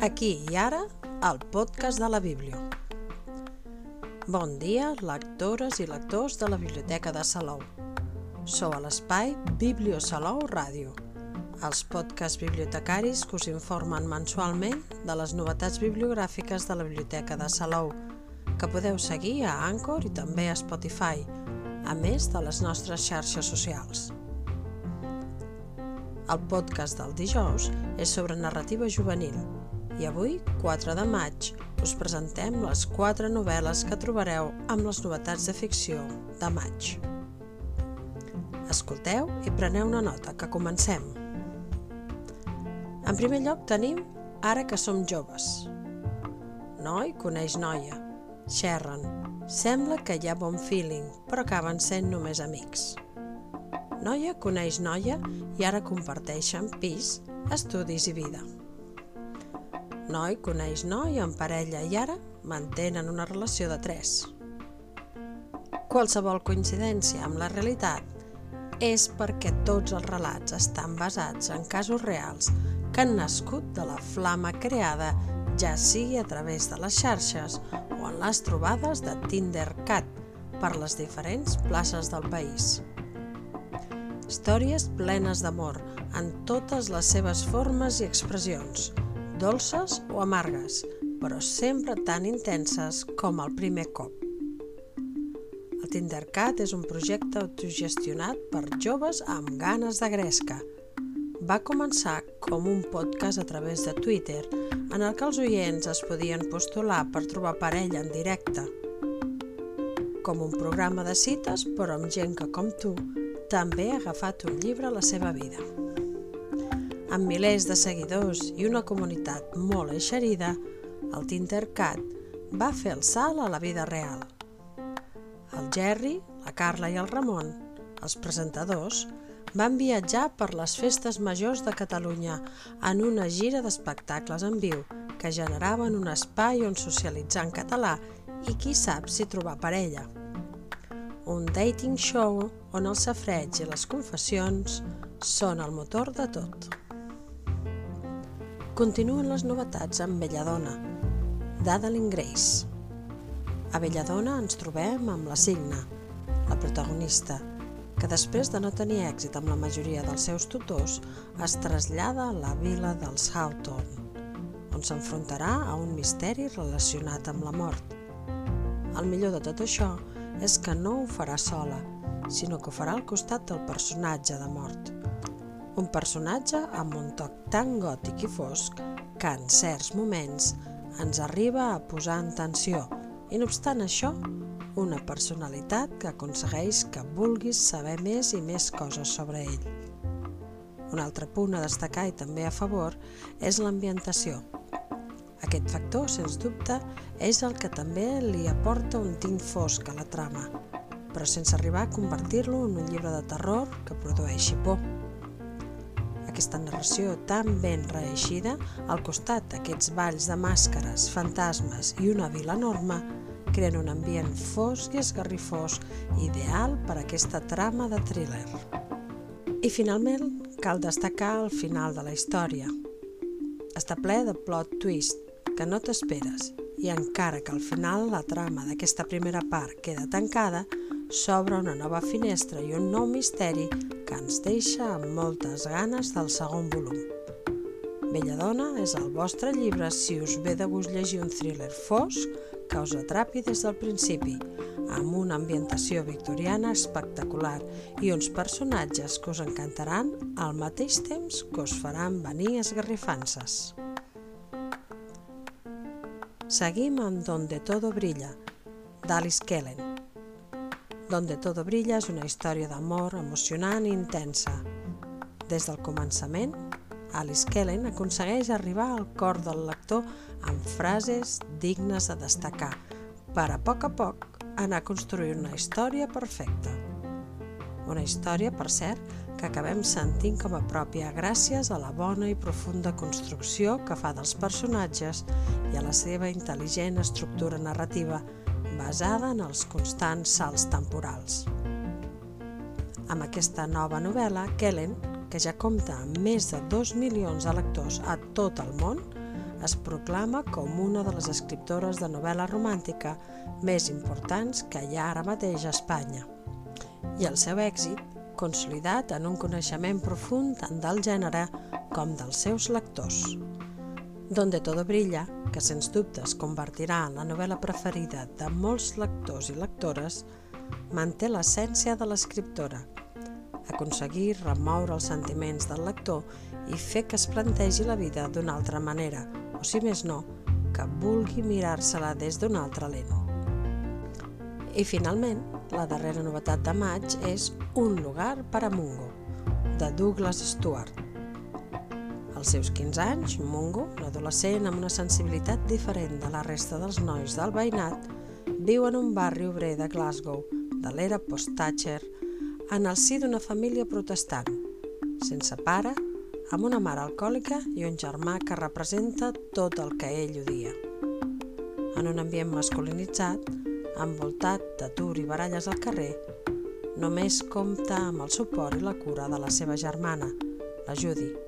aquí i ara, al podcast de la Bíblia. Bon dia, lectores i lectors de la Biblioteca de Salou. Sou a l'espai Biblio Salou Ràdio, els podcasts bibliotecaris que us informen mensualment de les novetats bibliogràfiques de la Biblioteca de Salou, que podeu seguir a Anchor i també a Spotify, a més de les nostres xarxes socials. El podcast del dijous és sobre narrativa juvenil i avui, 4 de maig, us presentem les quatre novel·les que trobareu amb les novetats de ficció de maig. Escolteu i preneu una nota, que comencem. En primer lloc tenim Ara que som joves. Noi coneix noia. Xerren. Sembla que hi ha bon feeling, però acaben sent només amics. Noia coneix noia i ara comparteixen pis, estudis i vida. Noi coneix noi en parella i ara mantenen una relació de tres. Qualsevol coincidència amb la realitat és perquè tots els relats estan basats en casos reals que han nascut de la flama creada ja sigui a través de les xarxes o en les trobades de Tindercat per les diferents places del país. Històries plenes d'amor, en totes les seves formes i expressions, dolces o amargues, però sempre tan intenses com el primer cop. El Tindercat és un projecte autogestionat per joves amb ganes de gresca. Va començar com un podcast a través de Twitter, en el que els oients es podien postular per trobar parella en directe. Com un programa de cites, però amb gent que, com tu, també ha agafat un llibre a la seva vida. Amb milers de seguidors i una comunitat molt eixerida, el Tintercat va fer el salt a la vida real. El Jerry, la Carla i el Ramon, els presentadors, van viatjar per les festes majors de Catalunya en una gira d'espectacles en viu que generaven un espai on socialitzar en català i qui sap si trobar parella un dating show on el safreig i les confessions són el motor de tot. Continuen les novetats amb Belladona, d'Adeline Grace. A Belladona ens trobem amb la Signa, la protagonista, que després de no tenir èxit amb la majoria dels seus tutors, es trasllada a la vila dels Hawthorne, on s'enfrontarà a un misteri relacionat amb la mort. El millor de tot això és que no ho farà sola, sinó que ho farà al costat del personatge de mort. Un personatge amb un toc tan gòtic i fosc que en certs moments ens arriba a posar en tensió i no obstant això, una personalitat que aconsegueix que vulguis saber més i més coses sobre ell. Un altre punt a destacar i també a favor és l'ambientació, aquest factor, sens dubte, és el que també li aporta un tint fosc a la trama, però sense arribar a convertir-lo en un llibre de terror que produeixi por. Aquesta narració tan ben reeixida, al costat d'aquests balls de màscares, fantasmes i una vila enorme, creen un ambient fosc i esgarrifós ideal per a aquesta trama de thriller. I finalment, cal destacar el final de la història. Està ple de plot twist, que no t'esperes i encara que al final la trama d'aquesta primera part queda tancada, s'obre una nova finestra i un nou misteri que ens deixa amb moltes ganes del segon volum. Belladona és el vostre llibre si us ve de gust llegir un thriller fosc que us atrapi des del principi, amb una ambientació victoriana espectacular i uns personatges que us encantaran al mateix temps que us faran venir esgarrifances. Seguim amb Donde todo brilla, d'Alice Kellen. Donde todo brilla és una història d'amor emocionant i intensa. Des del començament, Alice Kellen aconsegueix arribar al cor del lector amb frases dignes de destacar, per a poc a poc anar construint una història perfecta. Una història, per cert, que acabem sentint com a pròpia gràcies a la bona i profunda construcció que fa dels personatges i a la seva intel·ligent estructura narrativa basada en els constants salts temporals. Amb aquesta nova novel·la, Kellen, que ja compta amb més de 2 milions de lectors a tot el món, es proclama com una de les escriptores de novel·la romàntica més importants que hi ha ara mateix a Espanya. I el seu èxit, consolidat en un coneixement profund tant del gènere com dels seus lectors. Donde todo brilla, que sens dubte es convertirà en la novel·la preferida de molts lectors i lectores, manté l'essència de l'escriptora, aconseguir remoure els sentiments del lector i fer que es plantegi la vida d'una altra manera, o si més no, que vulgui mirar-se-la des d'un altre lent. I finalment, la darrera novetat de maig és Un lugar a Mungo, de Douglas Stewart. Als seus 15 anys, Mungo, un adolescent amb una sensibilitat diferent de la resta dels nois del veïnat, viu en un barri obrer de Glasgow, de l'era post-Thatcher, en el si d'una família protestant, sense pare, amb una mare alcohòlica i un germà que representa tot el que ell odia. En un ambient masculinitzat, envoltat d'atur i baralles al carrer, només compta amb el suport i la cura de la seva germana, la Judy.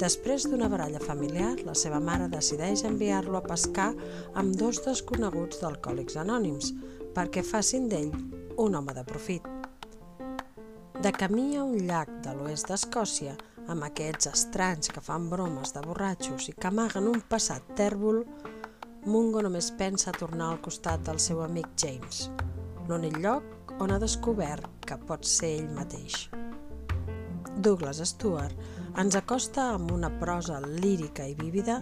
Després d'una baralla familiar, la seva mare decideix enviar-lo a pescar amb dos desconeguts d'alcohòlics anònims perquè facin d'ell un home de profit. De camí a un llac de l'oest d'Escòcia, amb aquests estranys que fan bromes de borratxos i que amaguen un passat tèrbol, Mungo només pensa tornar al costat del seu amic James, l'únic lloc on ha descobert que pot ser ell mateix. Douglas Stewart ens acosta amb una prosa lírica i vívida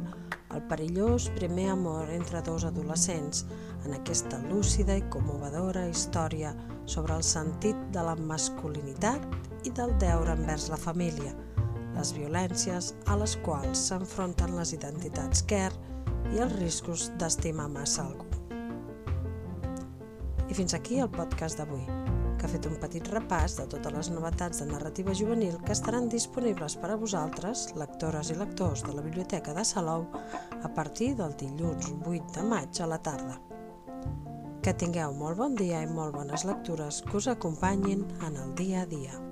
el perillós primer amor entre dos adolescents en aquesta lúcida i commovedora història sobre el sentit de la masculinitat i del deure envers la família, les violències a les quals s'enfronten les identitats quer i els riscos d'estimar massa algú. I fins aquí el podcast d'avui que ha fet un petit repàs de totes les novetats de narrativa juvenil que estaran disponibles per a vosaltres, lectores i lectors de la Biblioteca de Salou, a partir del dilluns 8 de maig a la tarda. Que tingueu molt bon dia i molt bones lectures que us acompanyin en el dia a dia.